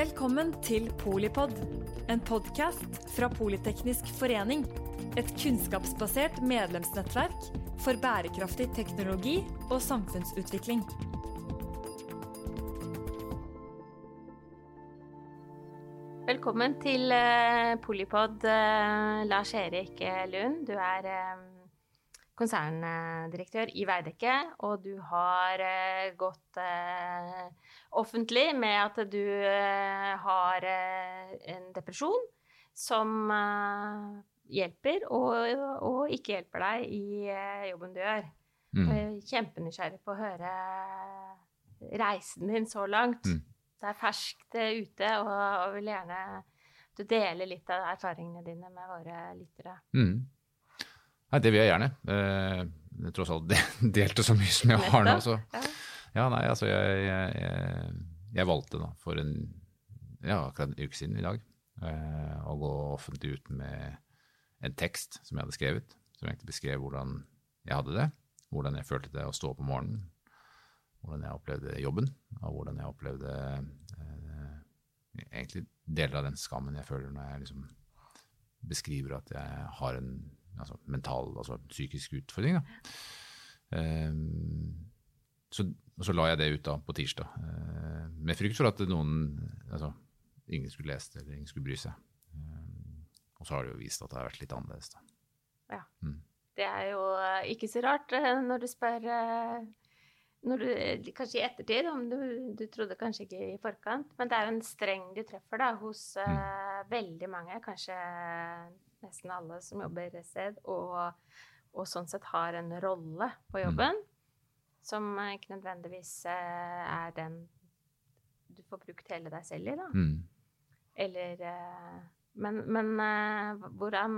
Velkommen til Polipod, en podkast fra Politeknisk forening. Et kunnskapsbasert medlemsnettverk for bærekraftig teknologi og samfunnsutvikling. Velkommen til eh, Polipod, eh, Lars Erik Lund. Du er eh, konserndirektør i Veidekke, og du har eh, gått eh, offentlig med at du eh, har en depresjon som hjelper og, og ikke hjelper deg i jobben du gjør. Mm. Jeg er kjempenysgjerrig på å høre reisen din så langt. Mm. Det er ferskt ute, og, og vil gjerne du deler litt av erfaringene dine med våre lyttere. Mm. Nei, det vil jeg gjerne. Eh, tross alt de- delte så mye som jeg har nå. Så. Ja. Nei, altså jeg, jeg, jeg, jeg valgte da for en, ja, akkurat en uke siden i dag eh, å gå offentlig ut med en tekst som jeg hadde skrevet, som egentlig beskrev hvordan jeg hadde det, hvordan jeg følte det å stå opp om morgenen, hvordan jeg opplevde jobben, og hvordan jeg opplevde eh, egentlig deler av den skammen jeg føler når jeg liksom beskriver at jeg har en altså, mental, altså psykisk utfordring. Ehm, så, så la jeg det ut da på tirsdag, eh, med frykt for at noen, altså, ingen skulle lese det, eller ingen skulle bry seg. Ehm, og så har det jo vist at det har vært litt annerledes. Da. Ja. Mm. Det er jo eh, ikke så rart eh, når du spør eh, når du, Kanskje i ettertid, om du, du trodde kanskje ikke i forkant. Men det er jo en streng du treffer da, hos eh, veldig mange, kanskje nesten alle som jobber et sted, og, og sånn sett har en rolle på jobben som eh, ikke nødvendigvis eh, er den du får brukt hele deg selv i. da. Mm. Eller eh, Men, men eh, hvordan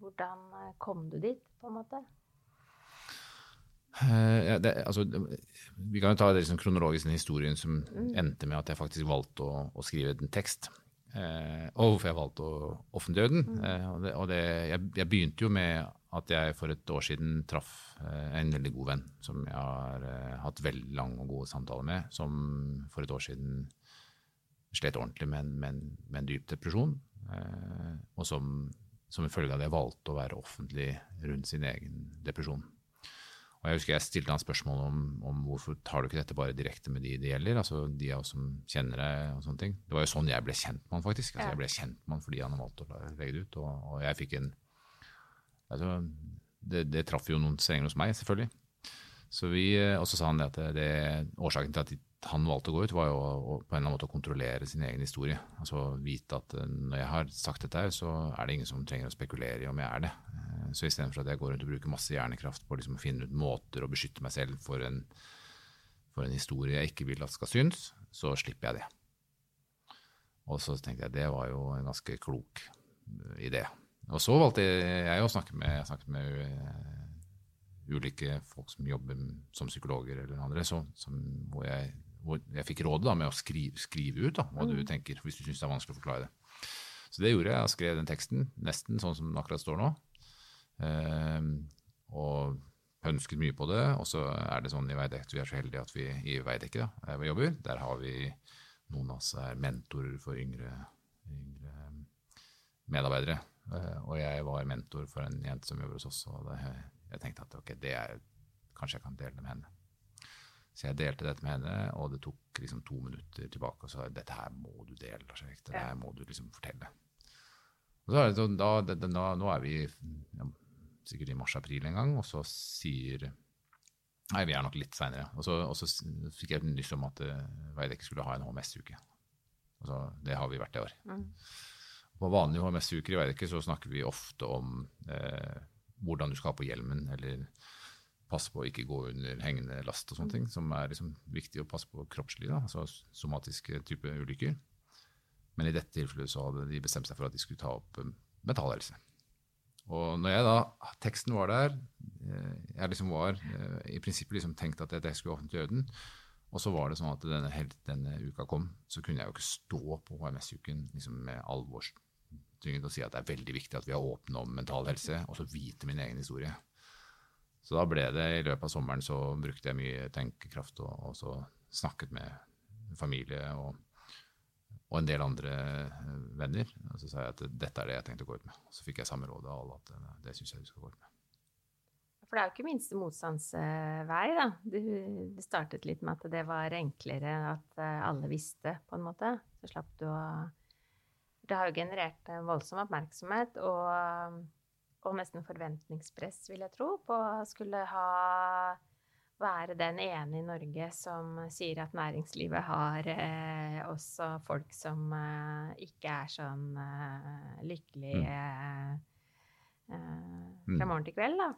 Hvordan kom du dit, på en måte? Ja, det, altså, vi kan jo ta det liksom kronologisk den historien som Mm. endte med at jeg faktisk valgte å, å skrive en tekst. Eh, og hvorfor jeg valgte å offentliggjøre den. Mm. Eh, og det, og det, jeg, jeg begynte jo med at jeg for et år siden traff eh, en veldig god venn som jeg har eh, hatt veldig lange og gode samtaler med, som for et år siden slet ordentlig med en, med med en dyp depresjon. Eh, og som, som en følge av det valgte å være offentlig rundt sin egen depresjon. Og jeg husker jeg stilte han spørsmål om, om hvorfor tar du ikke dette bare direkte med de det gjelder, altså de av oss som kjenner deg og sånne ting. Det var jo sånn jeg ble kjent med han faktisk. Altså, Jeg ble kjent med han fordi han valgte å legge det ut, og, og jeg fikk en altså, det, det traff jo noen strenger hos meg, selvfølgelig. Så vi, og så sa han det at det, årsaken til at han valgte å gå ut, var jo å, på en eller annen måte å kontrollere sin egen historie. Altså vite at eh, når jeg har sagt dette, så er det ingen som trenger å spekulere i om jeg er det. Eh, Så istedenfor at jeg går rundt og bruker masse hjernekraft på liksom å finne ut måter å beskytte meg selv for en, for en historie jeg ikke vil at skal synes, så slipper jeg det. Og så tenkte jeg det var jo en ganske klok eh, idé. Og så valgte jeg å snakke med, jeg snakket med ulike folk som jobber som psykologer eller andre, så, som, hvor, jeg, jeg fikk rådet da, med å skrive, skrive ut da, hva du tenker, hvis du syns det er vanskelig å forklare det. Så det gjorde jeg. Jeg skrev den teksten nesten sånn som den akkurat står nå. Eh, og ønsket mye på det. Og så er det sånn i Veidekke, vi er så heldige at vi i Veidekke, da, der vi jobber, der har vi noen av oss er mentorer for yngre, yngre medarbeidere. Eh, Og jeg var mentor for en jente som jobber hos oss, og det, jeg tenkte at ok, det er, kanskje jeg kan dele det med henne. Så jeg delte dette med henne, og det tok liksom to minutter tilbake og sa dette her må du dele, Lars Erik. Dette her må du liksom fortelle. Og så er det sånn, da, da, da, nå er vi ja, sikkert i mars-april en gang, og så sier Nei, vi er nok litt seinere. Og, så- og så fikk jeg nyss om at uh, Veidekke skulle ha en HMS-uke. Altså, det har vi vært i år. På vanlige HMS-uker i Veidekke så snakker vi ofte om eh, hvordan du skal ha på hjelmen, eller passe på å ikke gå under hengende last og sånne ting, som er liksom viktig å passe på kroppslig, da, altså somatiske type ulykker. Men i dette tilfellet så hadde de bestemt seg for at de skulle ta opp mentalhelse. Og når jeg da, teksten var der, eh, jeg liksom var eh, i prinsippet liksom tenkt at jeg, skulle offentliggjøre den, og så var det sånn at denne, helt denne uka kom, så kunne jeg jo ikke stå på HMS-uken liksom med alvorstyngde og si at det er veldig viktig at vi er åpne om mental helse, og så vite min egen historie. Så da ble det, i løpet av sommeren så brukte jeg mye tenkekraft og, og så snakket med familie og, og en del andre eh, venner. Og så sa jeg at dette er det jeg tenkte å gå ut med. Og så fikk jeg samme råd av alle at eh, det syns jeg du skal gå ut med. For det er jo ikke minste motstandsvei, da. Det startet litt med at det var enklere at eh, alle visste, på en måte. Så slapp du å Det har jo generert en voldsom oppmerksomhet og, og nesten forventningspress, vil jeg tro, på å skulle ha være den ene i Norge som sier at næringslivet har eh, også folk som eh, ikke er sånn eh, lykkelige mm. Eh, mm. fra morgen til kveld, da.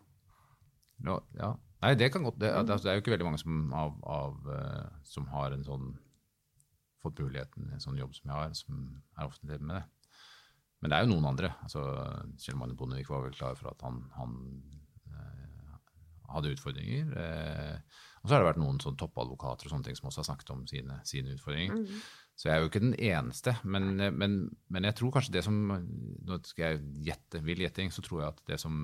Ja, ja. Nei, det kan godt det, mm. altså, det, er jo ikke veldig mange som, av, av, uh, som har en sånn fått muligheten i en sånn jobb som jeg har, som er offentlig med det. Men det er jo noen andre. altså Kjell Magne Bondevik var vel klar for at han, han hadde utfordringer. Eh, og så har det vært noen sånn toppadvokater og sånne ting som også har snakket om sine, sine utfordringer. Mm. Så jeg er jo ikke den eneste. Men, men, men, jeg tror kanskje det som Nå skal jeg gjette, vill gjetting, så tror jeg at det som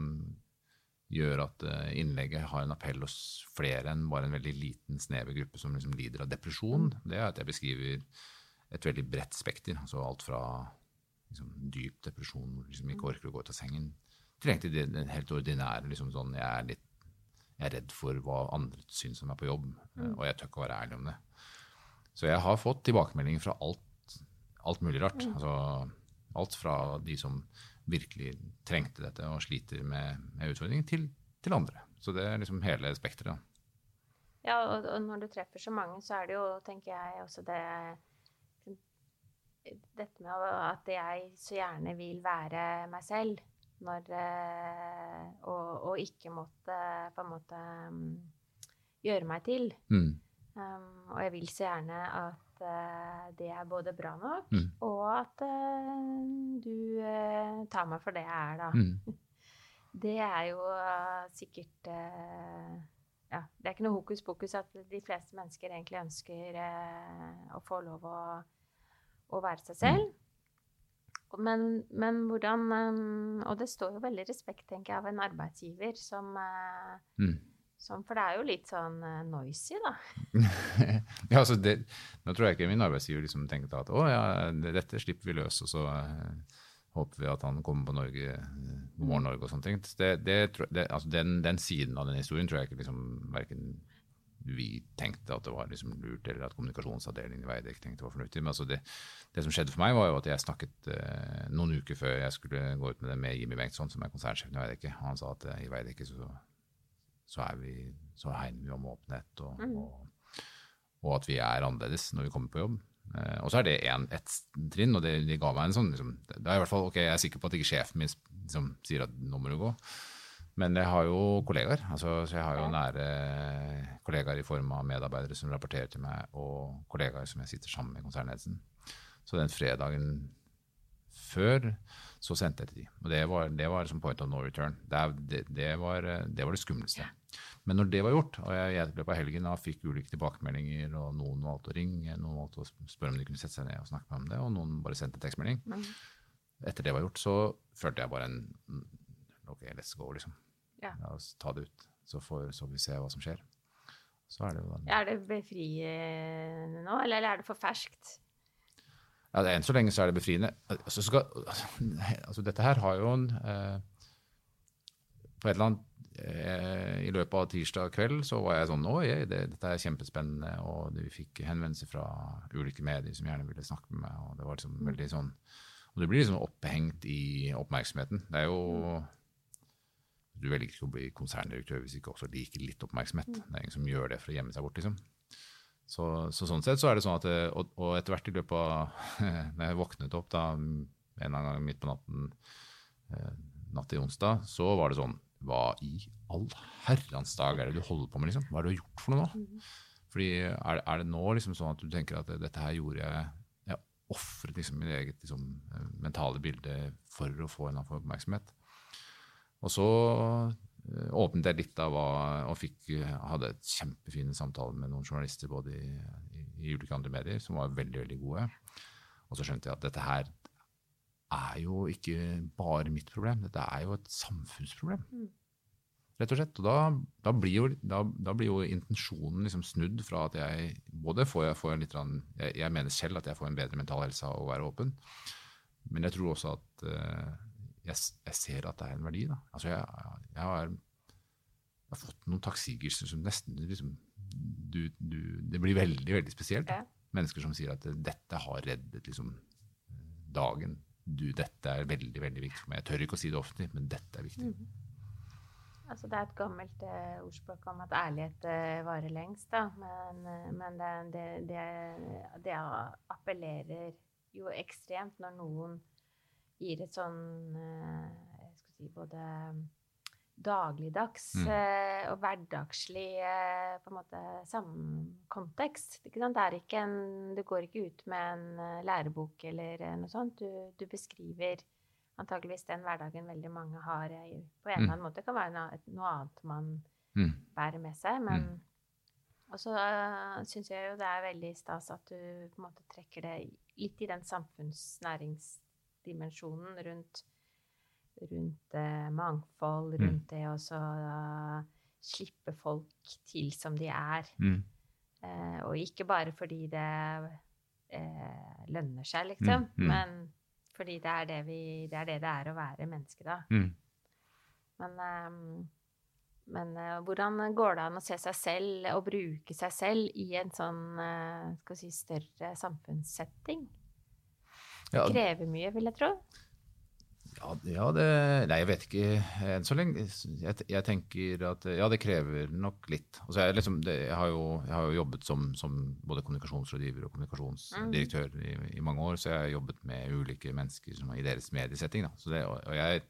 gjør at eh, innlegget har en appell hos flere enn bare en veldig liten, snever gruppe som liksom lider av depresjon, mm. det er at jeg beskriver et veldig bredt spekter. Altså alt fra liksom, dyp depresjon hvor du liksom ikke orker å gå ut av sengen, til egentlig det, helt ordinære liksom sånn jeg er litt jeg er redd for hva andre syns om meg på jobb, mm. og jeg tør ikke å være ærlig om det. Så jeg har fått tilbakemeldinger fra alt, alt mulig rart. Mm. Altså, alt fra de som virkelig trengte dette og sliter med, med utfordringer, til, til, andre. Så det er liksom hele spekteret. Ja, og, og, når du treffer så mange, så er det jo, tenker jeg, også det Dette med at jeg så gjerne vil være meg selv. Når, eh, og, og, ikke måtte på en måte mm, gjøre meg til. Mm. Um, og jeg vil så gjerne at uh, det er både bra nok, mm. og at uh, du uh, tar meg for det jeg er, da. Mm. Det er jo sikkert ja, Det er ikke noe hokus pokus at de fleste mennesker egentlig ønsker å få lov å, å være seg selv. Mm. Men, men, hvordan um, Og det står jo veldig respekt, tenker jeg, av en arbeidsgiver som, uh, mm. som For det er jo litt sånn uh, noisy, da. ja, altså det, Nå tror jeg ikke min arbeidsgiver liksom tenkte at å ja, dette slipper vi løs, og så uh, håper vi at han kommer på Norge, God morgen Norge og sånne ting. Det, det, altså den, den, siden av den historien tror jeg ikke liksom verken vi tenkte at det var liksom lurt, eller at kommunikasjonsavdelingen i Veidekke tenkte det var fornuftig. Men altså det, det, som skjedde for meg, var jo at jeg snakket eh, noen uker før jeg skulle gå ut med det med Jimmy Bengtsson, som er konsernsjefen i Veidekke. Han sa at eh, i Veidekke så, så, er vi, så hegner vi om åpenhet, og, mm. og, og, at vi er annerledes når vi kommer på jobb. Eh, og så er det en, ett trinn, og det, det, ga meg en sånn liksom, det er i hvert fall, ok, Jeg er sikker på at ikke sjefen min liksom, sier at nå må du gå. Men jeg har jo kollegaer. Altså, så jeg har jo nære kollegaer i form av medarbeidere som rapporterer til meg, og kollegaer som jeg sitter sammen med i konsernledelsen. Så den fredagen før så sendte jeg til de. Og det var, det var som point of no return. Det, det, det, var, det, var, det skumleste. Men når det var gjort, og jeg i løpet av helgen da fikk ulike tilbakemeldinger, og noen valgte å ringe, noen valgte å spørre om de kunne sette seg ned og snakke med om det, og noen bare sendte tekstmelding. Mm. Etter det var gjort, så følte jeg bare en OK, let's go, liksom. Ja. La oss ta det ut, så får så vi se hva som skjer. Så er det den. Er det befriende nå, eller er det for ferskt? Ja, Enn så lenge så er det befriende. Altså, skal, altså dette her har jo en eh, På et eller annet eh, I løpet av tirsdag kveld så var jeg sånn Oi, det, dette er kjempespennende. Og det, vi fikk henvendelser fra ulike medier som gjerne ville snakke med meg. og det var liksom mm. veldig sånn Og du blir liksom opphengt i oppmerksomheten. Det er jo mm du velger ikke å bli konserndirektør hvis du ikke også liker litt oppmerksomhet. Mm. Det er ingen som gjør det for å gjemme seg bort, liksom. Så, så, sånn sett så er det sånn at Og, og etter hvert i løpet av Når jeg våknet opp da en gang midt på natten eh, natt til onsdag, så var det sånn Hva i all herrens dag er det du holder på med, liksom? Hva er det du har gjort for noe nå? Mm. Fordi er, er, det nå liksom sånn at du tenker at dette her gjorde jeg Jeg ofret liksom mitt eget liksom, mentale bilde for å få en annen oppmerksomhet. Og så eh, åpnet jeg litt av hva Og fikk, hadde et kjempefine samtaler med noen journalister både i, i, ulike andre medier som var veldig, veldig gode. Og så skjønte jeg at dette her er jo ikke bare mitt problem, dette er jo et samfunnsproblem. Mm. rett og slett. Og da, da, blir, jo, da, da blir, jo, intensjonen liksom snudd fra at jeg både får, jeg, får litt jeg, jeg, mener selv at jeg får en bedre mental helse av å være åpen, men jeg tror også at uh, jeg, jeg, ser at det er en verdi. Da. Altså jeg, har, jeg har fått noen takksigelser som nesten liksom, du, du, Det blir veldig, veldig spesielt. Ja. Mennesker som sier at dette har reddet liksom, dagen. Du, dette er veldig veldig viktig for meg. Jeg tør ikke å si det offentlig, men dette er viktig. Mm. Altså, det er et gammelt uh, ordspråk om at ærlighet uh, varer lengst, da. Men, uh, men det, det, det, det, appellerer jo ekstremt når noen gir et sånn Jeg skal si både dagligdags mm. og hverdagslig på en måte samkontekst. Det, er ikke en, du går ikke ut med en lærebok eller noe sånt. Du, du beskriver antageligvis den hverdagen veldig mange har på en eller mm. annen måte. kan være noe annet man mm. bærer med seg. Men mm. Og så uh, syns jeg jo det er veldig stas at du på en måte trekker det litt i den samfunnsnæringsdimensjonen rundt, rundt uh, mangfold, mm. rundt det å uh, slippe folk til som de er. Mm. Uh, og ikke bare fordi det lønner seg, liksom, mm. men fordi det er det, vi, det er det, det er å være menneske, da. Mm. Men, um, men uh, hvordan går det an å se seg selv og bruke seg selv i en sånn uh, si, større samfunnssetting? Det ja, krever mye, vil jeg tro. Ja, ja, det Nei, jeg vet ikke enn så lenge. Jeg, jeg, tenker at ja, det krever nok litt. Altså, jeg, liksom, det, jeg, har jo, jeg, har jo, jobbet som, som både kommunikasjonsrådgiver og kommunikasjonsdirektør mm. i, i, mange år, så jeg har jobbet med ulike mennesker som, i deres mediesetting. Det, og, jeg,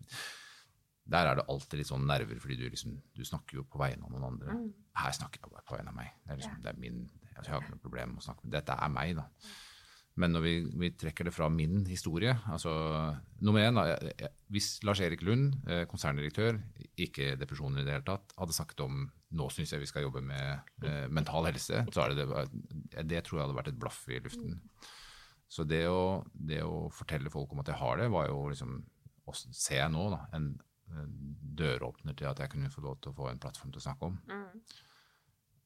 der er det alltid litt sånn nerver, fordi du, liksom, du snakker jo på vegne av noen andre. Mm. Her snakker jeg bare på vegne av meg. Det er, liksom, det er min, altså, jeg har ikke noe problem med å snakke med Dette er meg, da. Men når vi, vi, trekker det fra min historie altså Nummer én, hvis Lars-Erik Lund, eh, konserndirektør, ikke depresjoner i det hele tatt, hadde sagt om nå syns jeg vi skal jobbe med eh, mental helse, så er det, det, det tror jeg hadde vært et blaff i luften. Så det å, det å, fortelle folk om at jeg har det, var jo liksom jeg nå, da, en døråpner til at jeg kunne få lov til å få en plattform til å snakke om. Mm.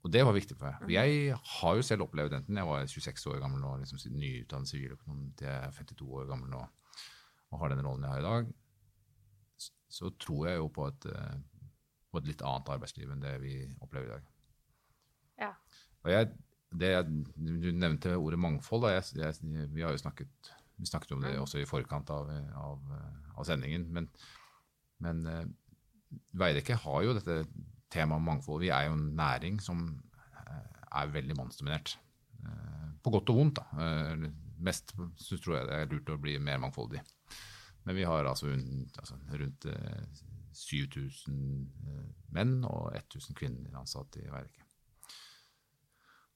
Og det var viktig for meg. For mm. jeg har jo selv opplevd, enten jeg var 26 år gammel og liksom nyutdannet siviløkonom til jeg er 52 år gammel nå og har den rollen jeg har i dag, så tror jeg jo på et, eh, på et litt annet arbeidsliv enn det vi opplever i dag. Ja. Og jeg, det, du nevnte ordet mangfold. Jeg, jeg, vi har jo snakket, vi snakket om det mm. også i forkant av, av, av sendingen. Men, men uh, Veidekke har jo dette temaet mangfold. Vi er jo en næring som eh, er veldig mannsdominert. Eh, på godt og vondt, da. Eh, mest så tror jeg det er lurt å bli mer mangfoldig. Men vi har altså, altså rundt 7000 menn og 1000 kvinner ansatt i verket.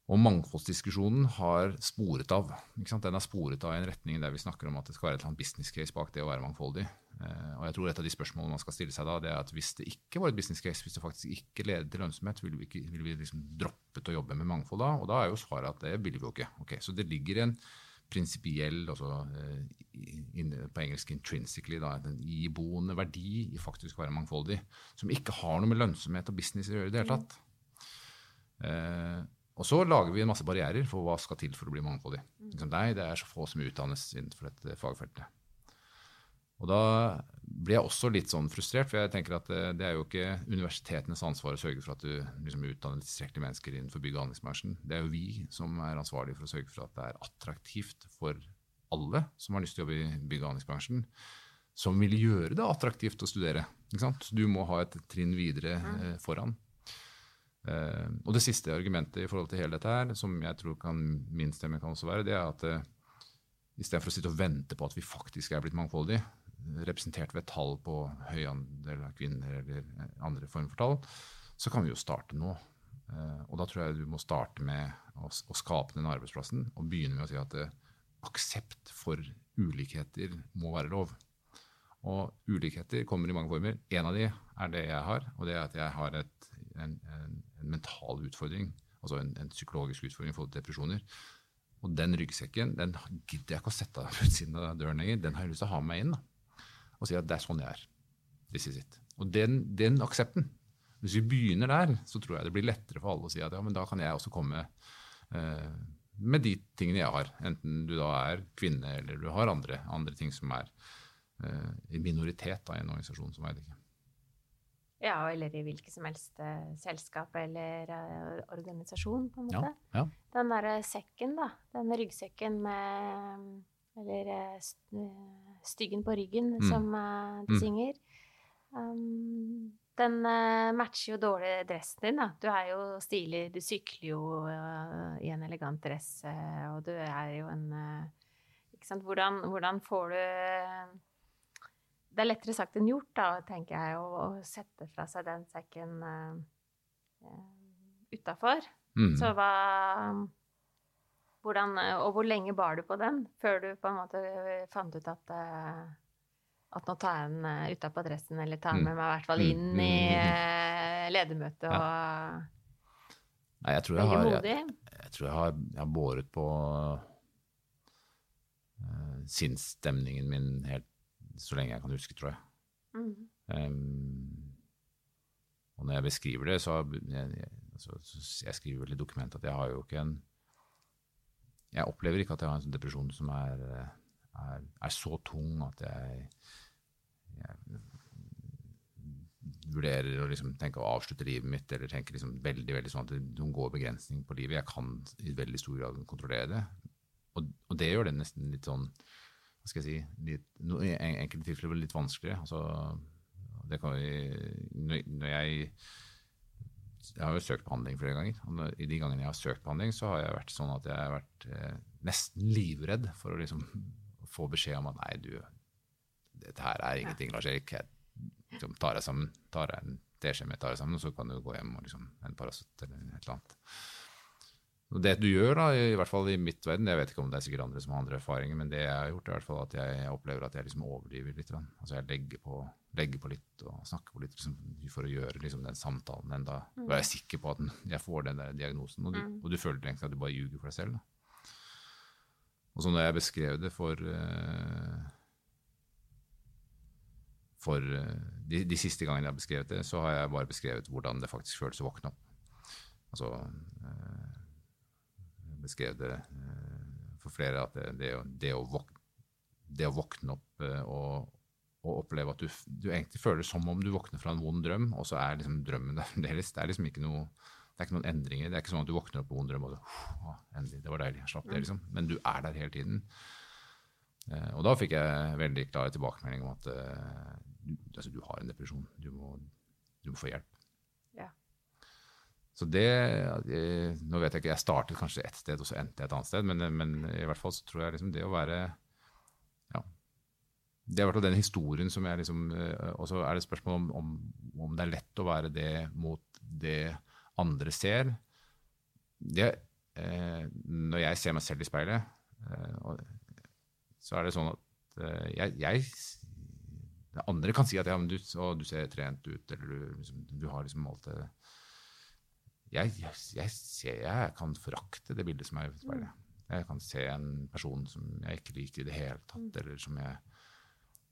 Og mangfoldsdiskusjonen har sporet av. Den har sporet av i en retning der vi snakker om at det skal være et business case bak det å være mangfoldig. Eh, og jeg tror et av de spørsmålene man skal stille seg da, det er at hvis det ikke var et business case, hvis det faktisk ikke leder til lønnsomhet, ville vi, ikke, ville vi liksom droppet å jobbe med mangfold da? Og da er jo svaret at det vil vi jo ikke. Okay, så det ligger en prinsipiell, altså eh, på engelsk 'intrinsically', da, en iboende verdi i faktisk å være mangfoldig, som ikke har noe med lønnsomhet og business å gjøre i det hele tatt. Eh, og så lager vi en masse barrierer for hva skal til for å bli mangfoldig. Liksom, nei, det er så få som utdannes innenfor dette fagfeltet. Og da blir jeg også litt sånn frustrert, for jeg tenker at det, det er jo ikke universitetenes ansvar å sørge for at du liksom, utdanner tilstrekkelige mennesker innenfor bygg- og anleggsbransjen. Det er jo vi som er ansvarlige for å sørge for at det er attraktivt for alle som har lyst til å jobbe i bygg- og anleggsbransjen, som vil gjøre det attraktivt å studere. Du må ha et trinn videre eh, foran. Eh, og det siste argumentet i forhold til hele dette her, som jeg tror kan, min stemme kan også være, det er at eh, istedenfor å sitte og vente på at vi faktisk er blitt mangfoldige, representert ved tall på høy andel av kvinner eller eh, andre former for tall, så kan vi jo starte nå. Uh, og da tror jeg du må starte med å, skape den arbeidsplassen og begynne med å si at uh, aksept for ulikheter må være lov. Og ulikheter kommer i mange former. En av de er det jeg har, og det er at jeg har et, en, en en mental utfordring, altså en, en psykologisk utfordring i forhold til depresjoner. Og den ryggsekken den gidder jeg ikke å sette av utsiden av døren lenger. Den har jeg lyst til å ha med meg inn da. Og si at det er sånn jeg er. This is it. Og den, den aksepten Hvis vi begynner der, så tror jeg det blir lettere for alle å si at ja, men da kan jeg også komme eh, med de tingene jeg har. Enten du da er kvinne eller du har andre, andre ting som er eh, i minoritet da, i en organisasjon som Veidekke. Ja, eller i hvilket som helst uh, selskap eller uh, organisasjon, på en måte. Ja, ja. Den derre sekken, da. Den ryggsekken med Eller uh, styggen på ryggen, Mm. som de Mm. synger. Um, den matcher jo dårlig dressen din, da. Du er jo stilig, du sykler jo i en elegant dress, og du er jo en Ikke sant. Hvordan, hvordan får du det er lettere sagt enn gjort, da, tenker jeg, å, å sette fra seg den sekken uh, utafor. Mm. Så hva hvordan, Og hvor lenge bar du på den før du på en måte fant ut at uh, at nå tar jeg den utapå dressen, eller tar den Mm. med meg i hvert fall Mm, inn mm, i ledermøtet og Nei, jeg tror jeg har, jeg, jeg tror jeg har, jeg har båret på uh, sinnsstemningen min helt så lenge jeg kan huske, tror jeg. Mm. Um, og når jeg beskriver det, så jeg, jeg, altså, så jeg skriver vel i dokumentet at jeg har jo ikke en Jeg opplever ikke at jeg har en sånn depresjon som er, er, er så tung at jeg, jeg vurderer å liksom tenke å avslutte livet mitt, eller tenker liksom veldig veldig sånn at det går begrensning på livet. Jeg kan i veldig stor grad kontrollere det. Og, og det gjør det nesten litt sånn hva skal jeg si, litt, no, enkelte tilfeller litt vanskeligere. Altså, det kan vi, når jeg jeg har jo søkt behandling flere ganger. og I de gangene jeg har søkt behandling, så har jeg vært sånn at jeg har vært eh, nesten livredd for å liksom få beskjed om at nei, du, dette her er ingenting, Lars Erik. Jeg liksom, tar deg sammen, tar deg en teskje med, tar deg sammen, og så kan du gå hjem og liksom en Paracet eller et eller annet. Og det du gjør, da, i hvert fall i mitt verden, jeg vet ikke om det er sikkert andre som har andre erfaringer, men det jeg har gjort, er i hvert fall at jeg, jeg opplever at jeg liksom overdriver litt. Altså jeg legger på, legger på litt og snakker på litt liksom, for å gjøre liksom, den samtalen enda Være sikker på at jeg får den der diagnosen, og du, Mm. og du føler egentlig at du bare ljuger for deg selv. Da. Og så når jeg beskrev det for uh, for eh, de, de siste gangene jeg har beskrevet det, så har jeg bare beskrevet hvordan det faktisk føles å våkne opp. Altså Jeg beskrev det eh, for flere at det, det, det, å, våkne, det å våkne opp eh, og, og oppleve at du, du egentlig føler som om du våkner fra en vond drøm, og så er liksom drømmen der fremdeles. Det er liksom ikke noe det er ikke noen endringer. Det er ikke sånn at du våkner opp på vond drøm og så, endelig, det var deilig, jeg slapp det, liksom. Men du er der hele tiden. Eh, og da fikk jeg veldig klare tilbakemeldinger om at du, altså, du har en depresjon. Du må, du må få hjelp. Ja. Så det Nå vet jeg ikke, jeg startet kanskje ett sted, og så endte jeg et annet sted, men, men i hvert fall så tror jeg liksom det å være Ja. Det er i hvert fall den historien som jeg liksom eh, Og så er det spørsmål om, om, om det er lett å være det mot det andre ser. Det, eh, når jeg ser meg selv i speilet, eh, så er det sånn at eh, jeg, jeg Andre kan si at ja, du, å, du ser trent ut, eller du, liksom, du har liksom alt det jeg, jeg, ser, jeg kan forakte det bildet som er i speilet. Jeg kan se en person som jeg ikke liker i det hele tatt, eller som jeg,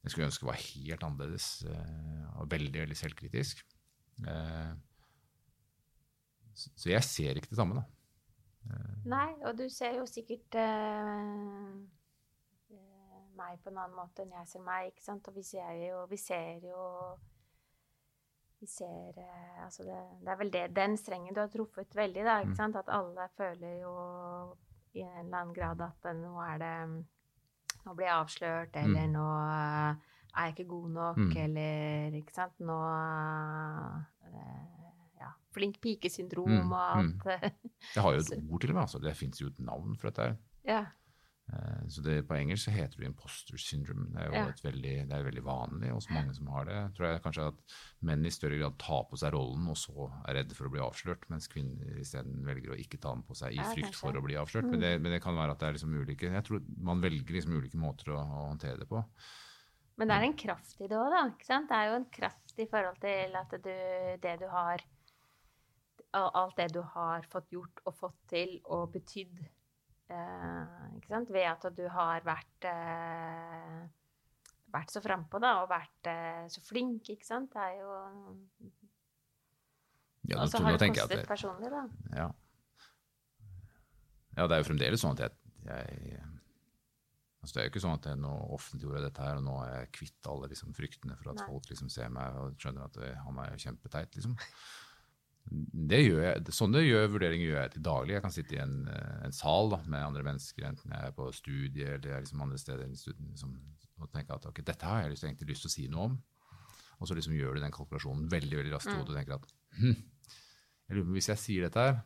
jeg skulle ønske var helt annerledes, eh, og veldig, veldig selvkritisk. Eh, så, jeg ser ikke det samme, da. Nei, og du ser jo sikkert eh, eh, meg på en annen måte enn jeg ser meg, ikke sant? Og vi ser jo Vi ser jo Vi ser eh, Altså, det, det er vel det, den strengen du har truffet veldig, da, ikke Mm. sant? At alle føler jo i en eller annen grad at eh, nå er det Nå blir jeg avslørt, eller nå eh, er jeg ikke god nok, Mm. eller Ikke sant? Nå Ja. Flink pike-syndrom Mm, og alt. Det har jo et ord til og med. Altså. Det fins jo et navn for dette. ja. Eh, Så det, På engelsk så heter det imposter syndrome. Det er jo Ja. et veldig, det er veldig vanlig hos mange som har det. Tror jeg kanskje at menn i større grad tar på seg rollen og så er redde for å bli avslørt, mens kvinner isteden velger å ikke ta den på seg i frykt for å bli avslørt. Men, det, men det kan være at det er liksom ulike Jeg tror man velger liksom ulike måter å, å håndtere det på. Men det er en kraft i det òg, da. ikke sant? Det er jo en kraft i forhold til at du, det du har Alt det du har fått gjort og fått til og betydd. Eh, ikke sant? Ved at du har vært eh, vært så frampå, og vært eh, så flink, ikke sant. Det er jo Ja, Og så har det kostet det- personlig, da. Ja. ja, det er jo fremdeles sånn at jeg, jeg altså Det er jo ikke sånn at jeg nå offentliggjorde dette her, og nå er jeg kvitt alle liksom, fryktene for at Nei. folk liksom ser meg og skjønner at eh, han er jo kjempeteit, liksom. Det gjør jeg, Sånne gjør, vurderinger gjør jeg til daglig. Jeg kan sitte i en, eh, en sal da, med andre mennesker, enten jeg er på studie eller jeg er liksom andre steder, liksom, og tenke at okay, dette har jeg lyst, egentlig lyst til å si noe om. Og så liksom gjør du den kalkulasjonen veldig veldig raskt i hodet og tenker at hm, jeg lurer på hvis jeg sier dette her,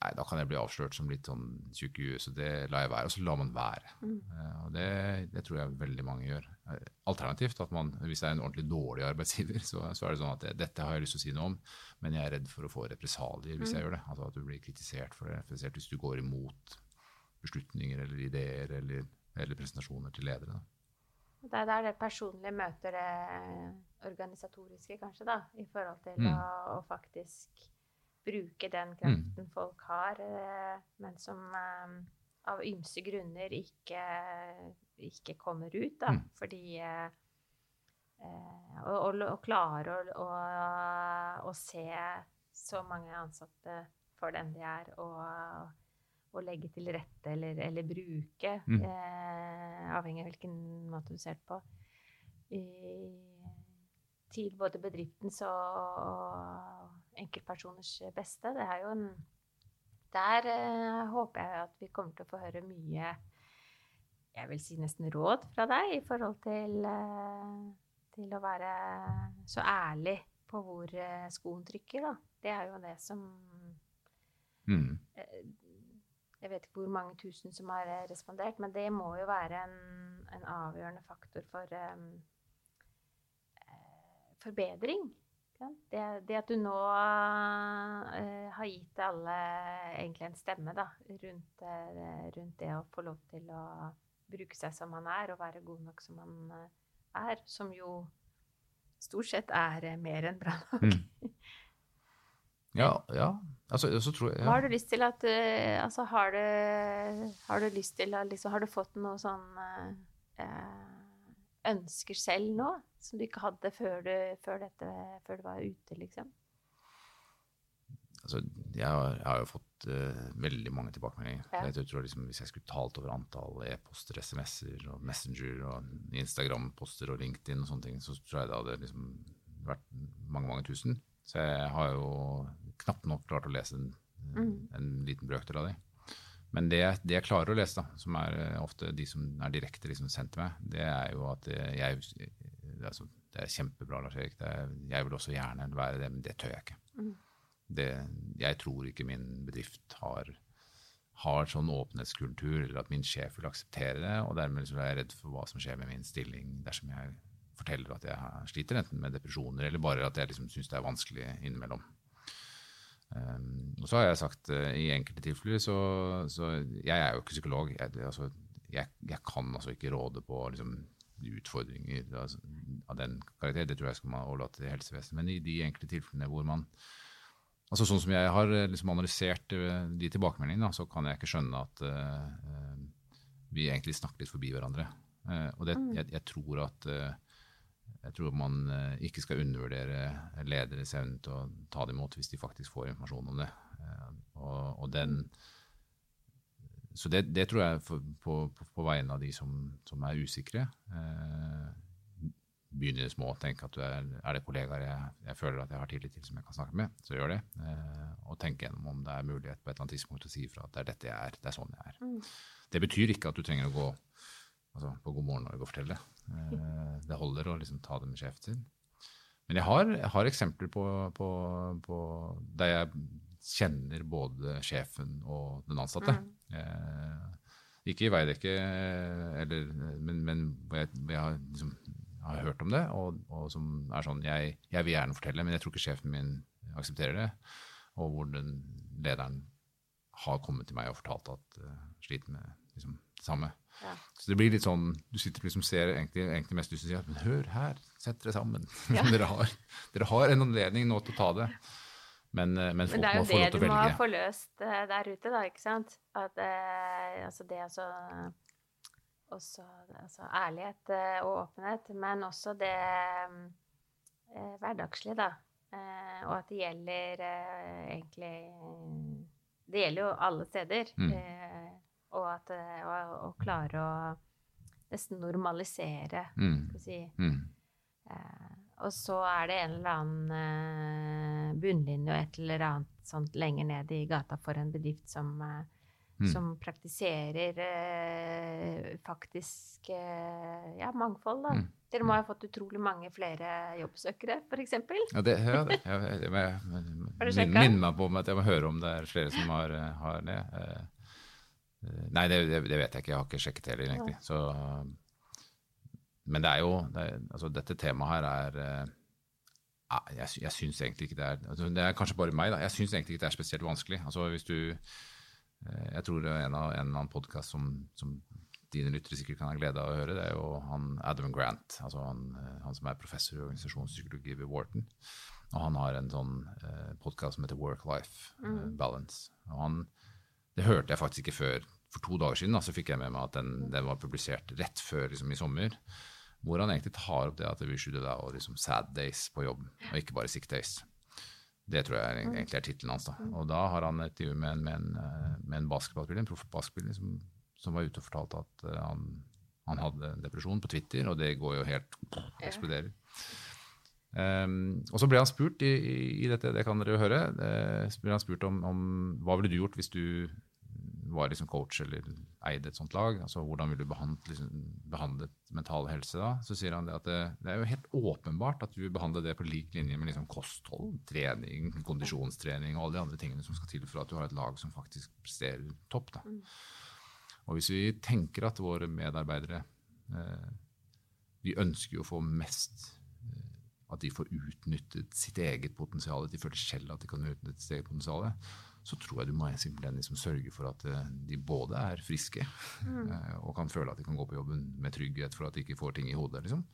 Nei, da kan jeg bli avslørt som litt sånn tjukk i huet, så det lar jeg være. Og så lar man være. Eh, og det, det tror jeg veldig mange gjør. Eh, Alternativt, at man, hvis det er en ordentlig dårlig arbeidsgiver, så, så er det sånn at det, dette har jeg lyst til å si noe om, men jeg er redd for å få represalier hvis jeg gjør det. Altså at du blir kritisert for det, spesielt hvis du går imot beslutninger eller ideer eller, eller presentasjoner til ledere. Da. Det er der det personlige møter det organisatoriske, kanskje, da. I forhold til Mm. å, å faktisk bruke den kraften folk har, eh, men som eh, av ymse grunner ikke, ikke kommer ut, da. Mm. Fordi eh, å, å klare å, å, å se så mange ansatte for den de er, og, og legge til rette eller, eller bruke, Mm. eh, avhengig av hvilken måte du ser det på, i, til både bedriftens og, og enkeltpersoners beste. Det er jo en Der eh, håper jeg at vi kommer til å få høre mye jeg vil si nesten råd fra deg i forhold til, eh, til å være så ærlig på hvor eh, skoen trykker, da. Det er jo det som Mm. eh, Jeg vet ikke hvor mange tusen som har eh, respondert, men det må jo være en, en avgjørende faktor for um, eh, forbedring. Det, det at du nå uh, har gitt alle egentlig en stemme da, rundt, uh, rundt det å få lov til å bruke seg som man er, og være god nok som man uh, er, som jo stort sett er mer enn bra nok. Mm. Ja, ja. Altså, så tror jeg ja. har du lyst til at Altså, har du, har du lyst til liksom Har du fått noe sånn ønsker selv nå, som du ikke hadde før du, før dette, før du var ute, liksom? Altså, jeg, har, jeg har jo fått uh, veldig mange tilbakemeldinger. Ja. Jeg tror liksom, Hvis jeg skulle talt over antall e-poster, SMS-er og Messenger og Instagram-poster og LinkedIn og sånne ting, så tror jeg det hadde liksom vært mange, mange tusen. Så jeg har jo knapt nok klart å lese en, Mm. en liten brøkdel av de. Men det, det jeg klarer å lese, da, som er eh, ofte de som er direkte liksom sendt meg, det er jo at eh, jeg det er, så, det er kjempebra, Lars Erik. Det er, jeg vil også gjerne være det, men det tør jeg ikke. Mm. Det, jeg tror ikke min bedrift har, har sånn åpenhetskultur, eller at min sjef vil akseptere det. Og dermed så er jeg redd for hva som skjer med min stilling dersom jeg forteller at jeg sliter enten med depresjoner, eller bare at jeg liksom syns det er vanskelig innimellom. Um, og så har jeg sagt uh, i enkelte tilfeller så, så Jeg er jo ikke psykolog. Jeg, det, altså, jeg, jeg kan altså ikke råde på liksom, utfordringer altså, av den karakter. Det tror jeg skal man overlate til helsevesenet. Men i de enkelte tilfellene hvor man Altså Sånn som jeg har eh, liksom analysert eh, de tilbakemeldingene, da, så kan jeg ikke skjønne at eh, vi egentlig snakker litt forbi hverandre. Uh, og det, jeg, jeg tror at jeg tror man eh, ikke skal undervurdere lederes evne til å ta det imot hvis de faktisk får informasjon om det. Eh, og, og den, så det, det tror jeg for, på, på, på vegne av de som, som er usikre. Eh, begynne i det små og tenke at du er, er det kollegaer jeg, jeg føler at jeg har tillit til som jeg kan snakke med, så gjør det. Eh, og tenk gjennom om det er mulighet på et eller annet tidspunkt å si ifra at det er dette jeg er, det er sånn jeg er. Mm. Det betyr ikke at du trenger å gå altså, på God morgen Norge og fortelle. Eh, det holder å liksom ta det med sjefen sin. Men jeg har, jeg har eksempler på, på, på der jeg kjenner både sjefen og den ansatte. Mm. Eh, ikke i Veidekke, eller, men, men jeg, jeg har, liksom, har hørt om det, og, og som er sånn jeg, jeg vil gjerne fortelle, men jeg tror ikke sjefen min aksepterer det. Og hvor den lederen har kommet til meg og fortalt at uh, sliter med liksom, det samme. Ja. Så det blir litt sånn, Du sitter liksom ser egentlig, egentlig mest lyst til å si at men hør her, sett dere sammen. Ja. dere, har, dere har en anledning nå til å ta det. Men, eh, men folk Men det er må jo få lov det til du å må velge. få løst eh, der ute, da, ikke sant? At eh, altså det altså også altså ærlighet eh, og åpenhet, men også det eh, hverdagslige, da. Eh, og at det gjelder eh, egentlig Det gjelder jo alle steder. Mm. Eh, og at eh, å, å klare å nesten normalisere, Mm. skal vi si. Mm. Eh, og så er det en eller annen eh, bunnlinje og et eller annet sånt lenger ned i gata for en bedrift som, eh, Mm. som praktiserer eh, faktisk eh, ja, mangfold, da. Mm. Dere må ha fått utrolig mange flere jobbsøkere, f.eks. Ja, det, ja, jeg. Jeg, jeg, jeg, jeg, minner meg på at jeg må høre om det er flere som har, eh, har det. Eh, Nei, det, det, det vet jeg ikke. Jeg har ikke sjekket heller, egentlig. Så, men det er jo det er, altså, Dette temaet her er eh, Jeg, sy- jeg syns egentlig ikke det er altså, Det er kanskje bare meg, da. Jeg syns egentlig ikke det er spesielt vanskelig. Altså, hvis du eh, Jeg tror en, av, en eller annen podkast som, som dine lyttere sikkert kan ha glede av å høre, det er jo han Adam Grant, altså han, han som er professor i organisasjonspsykologi ved Wharton. Og han har en sånn eh, podkast som heter Work-Life eh, Balance. Og han, det hørte jeg faktisk ikke før for to dager siden. Da, så fikk jeg med meg at den, den var publisert rett før liksom, i sommer. Hvor han egentlig tar opp det at vi should og liksom, sad days på jobb, og ikke bare sick days. Det tror jeg egentlig er tittelen hans. da. Og da har han et intervju med en, med en, eh, med en basketballspiller, en proff basketballspiller som, som var ute og fortalte at eh, han, han hadde depresjon på Twitter, og det går jo helt eksploderer. Um, og så ble han spurt i, i, dette, det kan dere jo høre, det, ble han spurt om, om hva ville du gjort hvis du var liksom coach eller eide et sånt lag? altså Hvordan ville du behandlet, liksom, behandlet mental helse da? Så sier han det at det, det er jo helt åpenbart at du vil behandle det på lik linje med liksom kosthold, trening, kondisjonstrening og alle de andre tingene som skal til for at du har et lag som faktisk presterer topp. da. Og hvis vi tenker at våre medarbeidere eh, Vi ønsker jo å få mest eh, At de får utnyttet sitt eget potensial, at de føler selv at de kan utnytte sitt eget potensial, så tror jeg du må simpelthen liksom sørge for at eh, de både er friske mm. og kan føle at de kan gå på jobben med trygghet for at de ikke får ting i hodet, liksom.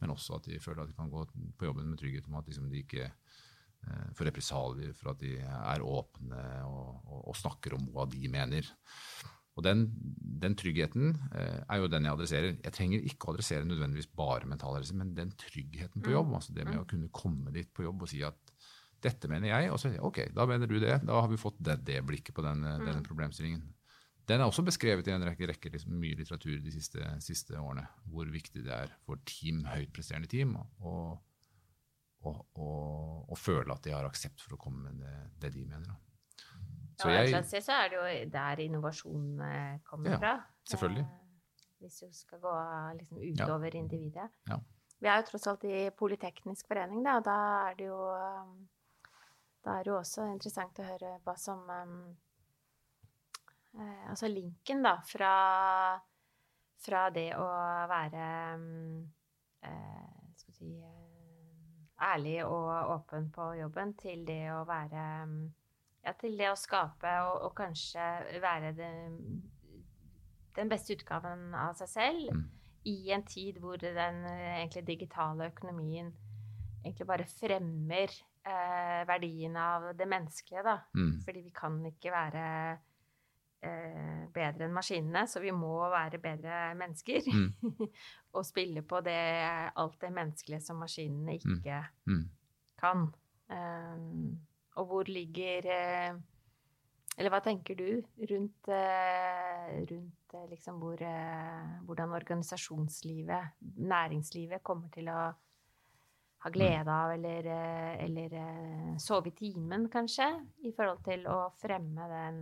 men også at de føler at de kan gå på jobben med trygghet om at liksom, de ikke eh, får represalier for at de er åpne og, og, og snakker om hva de mener. Og den, den tryggheten eh, er jo den jeg adresserer. Jeg trenger ikke å adressere nødvendigvis bare mental helse, men den tryggheten på jobb. altså Det med å kunne komme dit på jobb og si at dette mener jeg, og så sier jeg ok, da mener du det. Da har vi fått det, det blikket på den, denne problemstillingen. Den er også beskrevet i en rekke, rekke liksom, mye litteratur de siste, siste årene, hvor viktig det er for team, høytpresterende team å å- å- å føle at de har aksept for å komme med det, det de mener. Da. Ja, jeg, jeg, så er det jo der innovasjon eh, kommer Ja, fra. selvfølgelig. Eh, hvis du skal gå liksom, utover individet. Ja. Vi er jo tross alt i Politeknisk forening, da, og da er det jo Da er det jo også interessant å høre hva som um, eh, Altså linken, da, fra, fra det å være eh, Skal vi si eh, ærlig og åpen på jobben, til det å være ja, til det å skape og, og kanskje være det, den beste utgaven av seg selv Mm. i en tid hvor den eh, egentlig digitale økonomien egentlig bare fremmer eh, verdien av det menneskelige, da. Mm. Fordi vi kan ikke være eh, bedre enn maskinene, så vi må være bedre mennesker. Mm. og spille på det, alt det menneskelige som maskinene ikke Mm. kan. Um, og hvor ligger eh, Eller hva tenker du rundt, eh, rundt eh, liksom hvor, eh, hvordan organisasjonslivet, næringslivet, kommer til å ha glede av eller, eh, eller eh, sove i timen, kanskje, i forhold til å fremme den,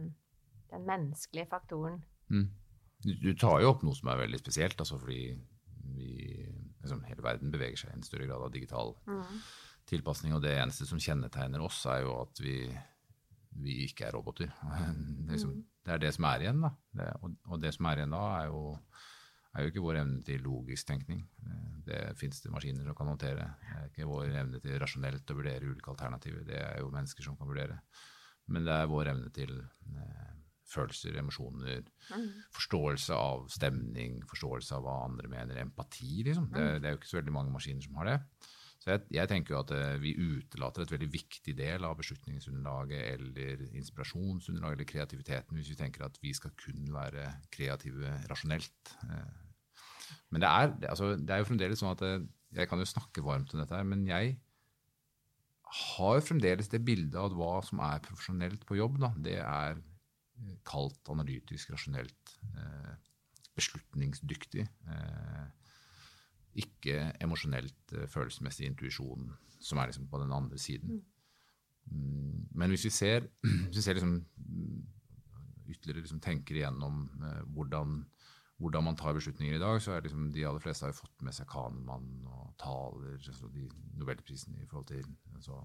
den menneskelige faktoren? Mm. Du, tar jo opp noe som er veldig spesielt, altså fordi vi, liksom, hele verden beveger seg i en større grad av digital tilpasning, og det eneste som kjennetegner oss, er jo at vi, vi ikke er roboter. Det er, liksom, det er det som er igjen, da. Det, og, og det som er igjen da, er jo, er jo ikke vår evne til logisk tenkning. Det, det fins det maskiner som kan håndtere. Det er ikke vår evne til rasjonelt å vurdere ulike alternativer. Det er jo mennesker som kan vurdere. Men det er vår evne til eh, følelser, emosjoner, forståelse av stemning, forståelse av hva andre mener, empati, liksom. Det, det er jo ikke så veldig mange maskiner som har det. Så jeg, jeg tenker jo at eh, vi utelater et veldig viktig del av beslutningsunderlaget eller inspirasjonsunderlaget eller kreativiteten hvis vi tenker at vi skal kun være kreative rasjonelt. Eh, Men det er, altså, det er jo fremdeles sånn at eh, jeg kan jo snakke varmt om dette her, men jeg har fremdeles det bildet av hva som er profesjonelt på jobb. Da. Det er kalt analytisk, rasjonelt, beslutningsdyktig. Eh, ikke emosjonelt, eh, følelsesmessig intuisjon, som er liksom på den andre siden. Mm. Men hvis vi ser, hvis vi ser liksom, mm, ytterligere liksom tenker igjennom eh, hvordan, hvordan, man tar beslutninger i dag, så er liksom de aller fleste har jo fått med seg Kanemann og Thaler, altså de nobelprisene i forhold til altså,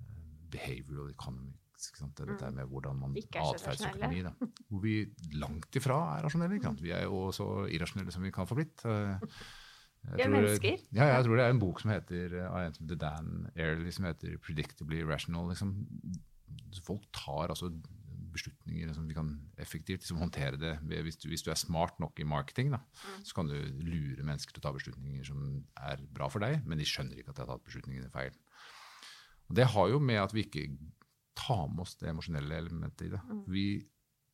eh, behavioral economics. Det er dette med hvordan man atferdsøkonomi. Hvor vi langt ifra er rasjonelle. Vi er jo så irrasjonelle som vi kan få blitt. Vi tror, mennesker. Ja, jeg tror det er en bok som heter av en som heter Dan Airley, som heter 'Predictably Rational'. Liksom. Folk tar altså beslutninger som vi kan effektivt liksom, håndtere det. Hvis du, hvis du, er smart nok i marketing, da, mm. så kan du lure mennesker til å ta beslutninger som er bra for deg, men de skjønner ikke at de har tatt beslutningene feil. Og Det har jo med at vi ikke tar med oss det emosjonelle elementet i det. Mm. Vi,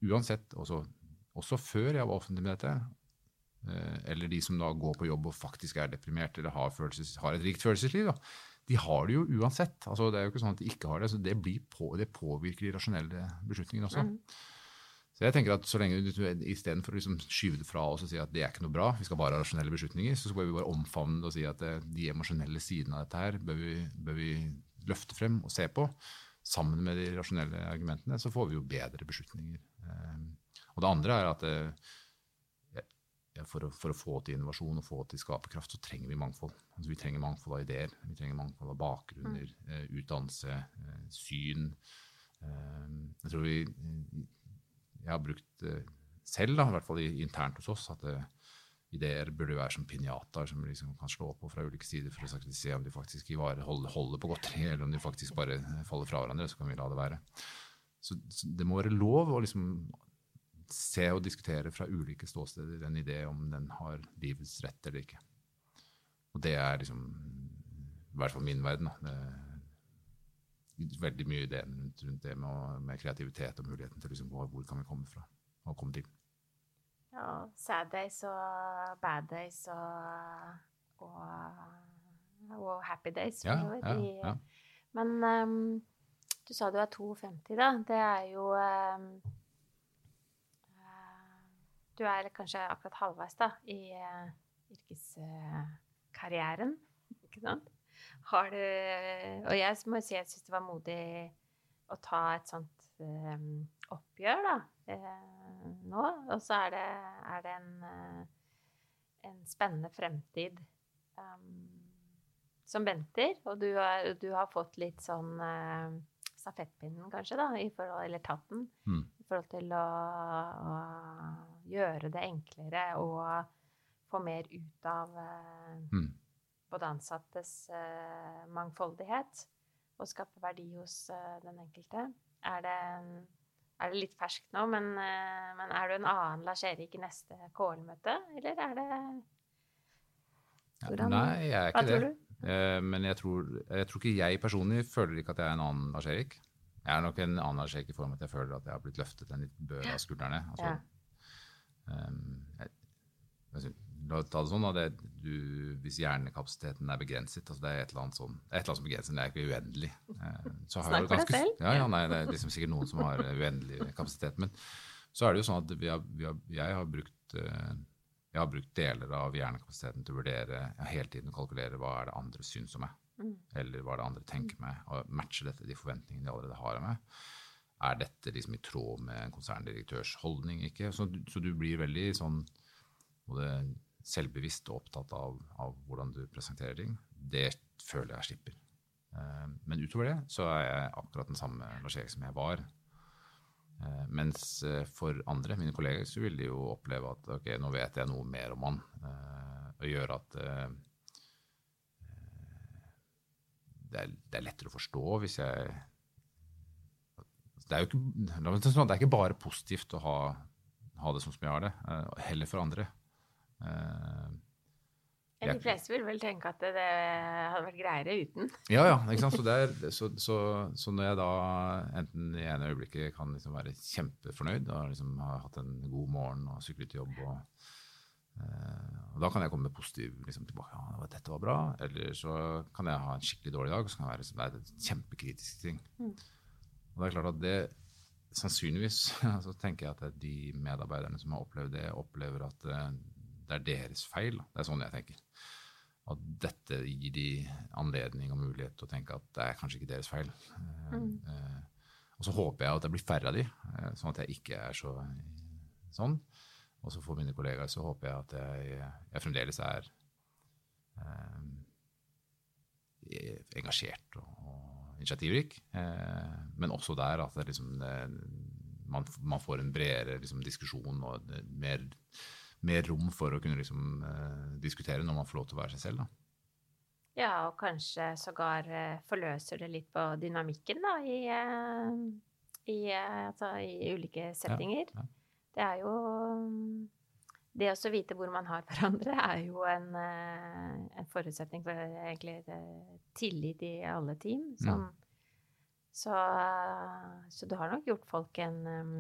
uansett, også, også før jeg var offentlig med dette, Eh, eller de som da går på jobb og faktisk er deprimert eller har, følelses, har et rikt følelsesliv, da, de har det jo uansett. Altså, det er jo ikke sånn at de ikke har det. så Det, på, det påvirker de rasjonelle beslutningene også. Mm. Så jeg tenker at så lenge du Istedenfor å liksom skyve det fra oss og si at det er ikke noe bra, vi skal bare ha rasjonelle beslutninger, så bør vi bare omfavne det og si at eh, de emosjonelle sidene av dette her bør vi, bør vi, løfte frem og se på. Sammen med de rasjonelle argumentene så får vi jo bedre beslutninger. Eh, og det andre er at for å, for å, få til innovasjon og få til skaperkraft, så trenger vi mangfold. Altså, vi trenger mangfold av ideer, vi trenger mangfold av bakgrunner, mm. eh, utdannelse, eh, syn. Eh, jeg tror vi Jeg har brukt selv, da, i hvert fall internt hos oss, at ideer burde være som pinjataer som liksom kan slå på fra ulike sider for å se om de faktisk holder, holder på godteri, eller om de faktisk bare faller fra hverandre. Så kan vi la det være. Så, så det må være lov å liksom se og diskutere fra ulike ståsteder en idé om den har livets rett eller ikke. Og det er liksom i hvert fall min verden. Da. Det veldig mye ideen rundt, rundt det med, med, kreativitet og muligheten til liksom, hvor, hvor kan vi komme fra og komme til. Ja, sad days og bad days og, og, og happy days. Ja, ja, ja. Men um, du sa du er 52, da. Det er jo um, du er kanskje akkurat halvveis da, i uh, yrkeskarrieren, uh, ikke sant? Har du Og jeg må si jeg syns det var modig å ta et sånt um, oppgjør, da, uh, nå. Og så er det, er det en, en, spennende fremtid um, som venter. Og du har, du har fått litt sånn stafettpinnen, kanskje, da, i forhold, eller tatt den, mm. i forhold til å, å gjøre det enklere og få mer ut av eh, mm. både ansattes eh, mangfoldighet og skape verdi hos eh, den enkelte. Er det, er det, litt ferskt nå, men, men, er du en annen Lars Erik i neste KL-møte, eller er det Hvordan, Nei, jeg er ikke det. Eh, men jeg tror, jeg tror, ikke jeg personlig føler ikke at jeg er en annen Lars Erik. Jeg er nok en annen Lars Erik i form av at jeg føler at jeg har blitt løftet en litt bør av skuldrene. Altså, ja. Um, jeg, la oss ta det sånn da, det, du, Hvis hjernekapasiteten er begrenset altså Det er et eller annet, sånn, et eller annet som er begrenset, det er ikke uendelig. Uh, Snakk for deg selv. Ja, ja, nei, det er liksom sikkert noen som har uendelig kapasitet. Men så er det jo sånn at vi har, vi har, jeg, har brukt, uh, jeg har brukt deler av hjernekapasiteten til å vurdere ja, hele tiden kalkulere hva er det andre syns om meg. Mm. Eller hva er det andre tenker meg, og matcher dette de forventningene de allerede har av meg er dette liksom i tråd med en konserndirektørs holdning? ikke? Så, så, du blir veldig sånn både selvbevisst og opptatt av, av, hvordan du presenterer ting. Det føler jeg slipper. Uh, men utover det så er jeg akkurat den samme Lars Erik som jeg var. Uh, mens uh, for andre, mine kolleger, så vil de jo oppleve at ok, nå vet jeg noe mer om han, og gjør at det er lettere å forstå hvis jeg det er jo ikke, sånn, det er ikke bare positivt å ha, ha, det sånn som jeg har det, eh, heller for andre. Jeg, de fleste vil vel tenke at det, det, hadde vært greiere uten. Ja, ja. ikke sant? Så, er, så, så, så, når jeg da enten i ene øyeblikket kan liksom være kjempefornøyd og liksom har hatt en god morgen og syklet til jobb og Eh, og Da kan jeg komme med positiv liksom, tilbake. Ja, dette var bra. Eller så kan jeg ha en skikkelig dårlig dag, og så kan det være liksom, det er en kjempekritiske ting. Mm. Og det er klart at det sannsynligvis så tenker jeg at de medarbeiderne som har opplevd det, opplever at det, det er deres feil. Det er sånn jeg tenker. At dette gir de anledning og mulighet til å tenke at det er kanskje ikke deres feil. Eh, Mm. eh, og så håper jeg at det blir færre av de, eh, sånn at jeg ikke er så sånn. Og så for mine kollegaer så håper jeg at jeg, jeg fremdeles er eh, engasjert og, og initiativrik. Eh, men også der at det liksom, man, man får en bredere liksom, diskusjon og mer, mer rom for å kunne liksom, eh, diskutere når man får lov til å være seg selv. Da. Ja, og kanskje sågar eh, forløser det litt på dynamikken, da, i, eh, i, eh, altså, i ulike settinger. ja. Det er jo Det å vite hvor man har hverandre, er jo en, eh, en forutsetning for egentlig eh, tillit i alle team. Som, så, så du har nok gjort folk en um,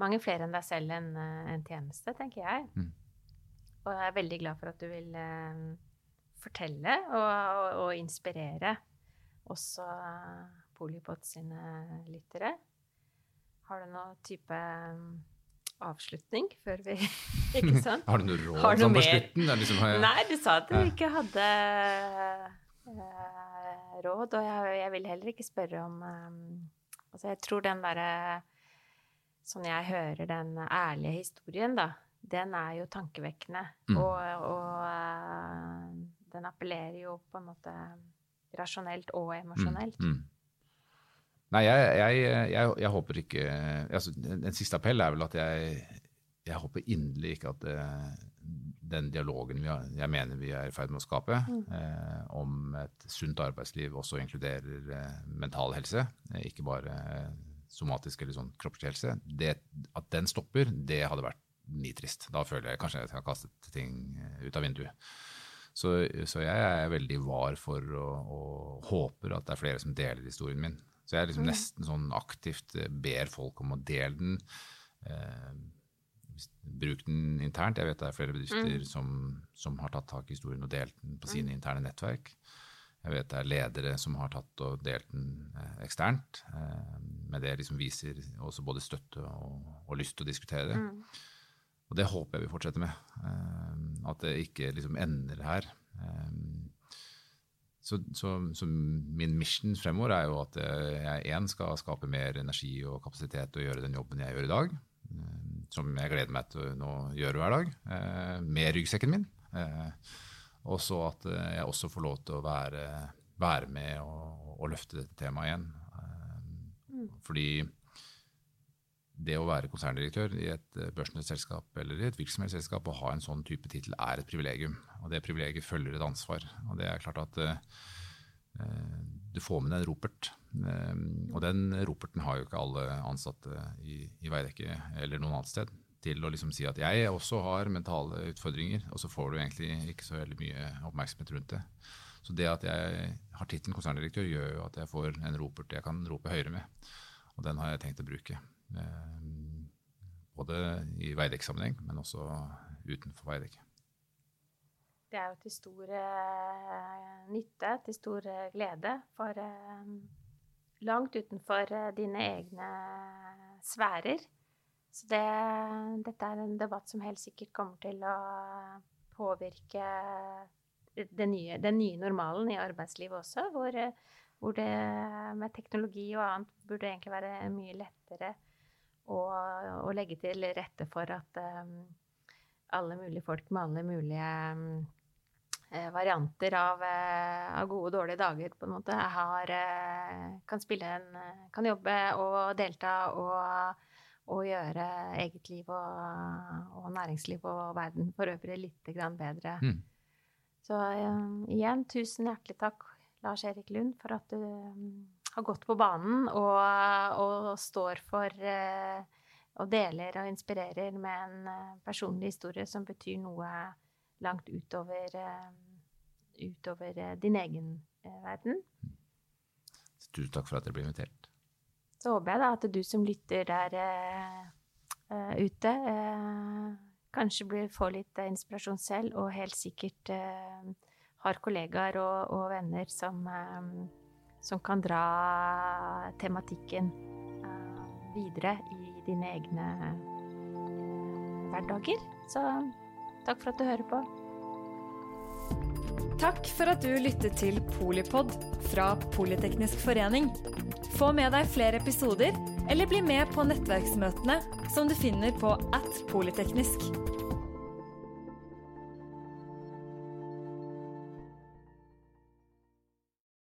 Mange flere enn deg selv en, eh, en tjeneste, tenker jeg. Mm. Og jeg er veldig glad for at du vil eh, fortelle og, og, og inspirere også Polypod sine lyttere. Har du noen type avslutning før vi Ikke sant? Har du noe råd Har du sånn på slutten? Liksom, har jeg- Nei, du sa at du Ja. ikke hadde uh, råd, og jeg, jeg vil heller ikke spørre om um, Altså, jeg tror den derre Sånn jeg hører den ærlige historien, da, den er jo tankevekkende. Mm. Og, og uh, den appellerer jo på en måte rasjonelt og emosjonelt. Mm, mm. Nei, jeg, jeg, jeg, jeg håper ikke altså, En siste appell er vel at jeg, jeg håper inderlig ikke at eh, den dialogen vi har, jeg mener vi er i ferd med å skape, Mm. eh, om et sunt arbeidsliv også inkluderer eh, mental helse, eh, ikke bare eh, somatisk eller sånn kroppslig helse, det, at den stopper, det hadde vært nitrist. Da føler jeg kanskje jeg har kastet ting eh, ut av vinduet. Så, så jeg er veldig var for og, og håper at det er flere som deler historien min. Så jeg liksom Mm. nesten sånn aktivt eh, ber folk om å dele den. Eh, bruk den internt. Jeg vet det er flere bedrifter Mm. som, som har tatt tak i historien og delt den på sine interne nettverk. Jeg vet det er ledere som har tatt og delt den eh, eksternt. Eh, men det liksom viser også både støtte og, og lyst til å diskutere det. Mm. Og det håper jeg vi fortsetter med. at det ikke liksom ender her. Så, så, så min mission fremover er jo at eh, jeg én skal skape mer energi og kapasitet og gjøre den jobben jeg gjør i dag. eh, Som jeg gleder meg til å gjøre hver dag. eh, Med ryggsekken min. Og så at jeg også får lov til å være, være med og, og løfte dette temaet igjen. Eh, Fordi det å være konserndirektør i et eh, eller i et virksomhetsselskap og ha en sånn type tittel er et privilegium. Og det privilegiet følger et ansvar. Og det er klart at eh, du får med deg en ropert. Eh, og den roperten har jo ikke alle ansatte i, i Veidekke eller noen annet sted til å liksom si at jeg også har mentale utfordringer, og så får du egentlig ikke så veldig mye oppmerksomhet rundt det. Så det at jeg har tittelen konserndirektør, gjør jo at jeg får en ropert jeg kan rope høyere med. Og den har jeg tenkt å bruke. Eh, både i Veidekke-sammenheng, men også utenfor Veidekke. Det er jo til stor eh, nytte, til stor eh, glede for langt utenfor dine egne sfærer. Så det, dette er en debatt som helt sikkert kommer til å påvirke den nye, den nye normalen i arbeidslivet også, hvor, hvor det med teknologi og annet burde egentlig være mye lettere å, og legge til rette for at eh, alle mulige folk med alle mulige eh, varianter av, eh, av gode og dårlige dager på en måte har, eh, kan spille en Kan jobbe og delta og, og gjøre eget liv og, og næringsliv og verden for øvrig litt grann bedre. Mm. Så eh, igjen, tusen hjertelig takk, Lars Erik Lund, for at du har gått på banen og, og står for eh, og deler og inspirerer med en eh, personlig historie som betyr noe langt utover, eh, utover din egen verden. Tusen takk for at dere ble invitert. Så håper jeg da at du som lytter der eh, ute, uh, kanskje blir, får litt inspirasjon selv, og helt sikkert uh, har kollegaer og, og venner som, som kan dra tematikken eh, videre i dine egne hverdager. Så takk for at du hører på. Takk for at du lyttet til Polipod fra Politeknisk forening. Få med deg flere episoder, eller bli med på nettverksmøtene som du finner på at polyteknisk.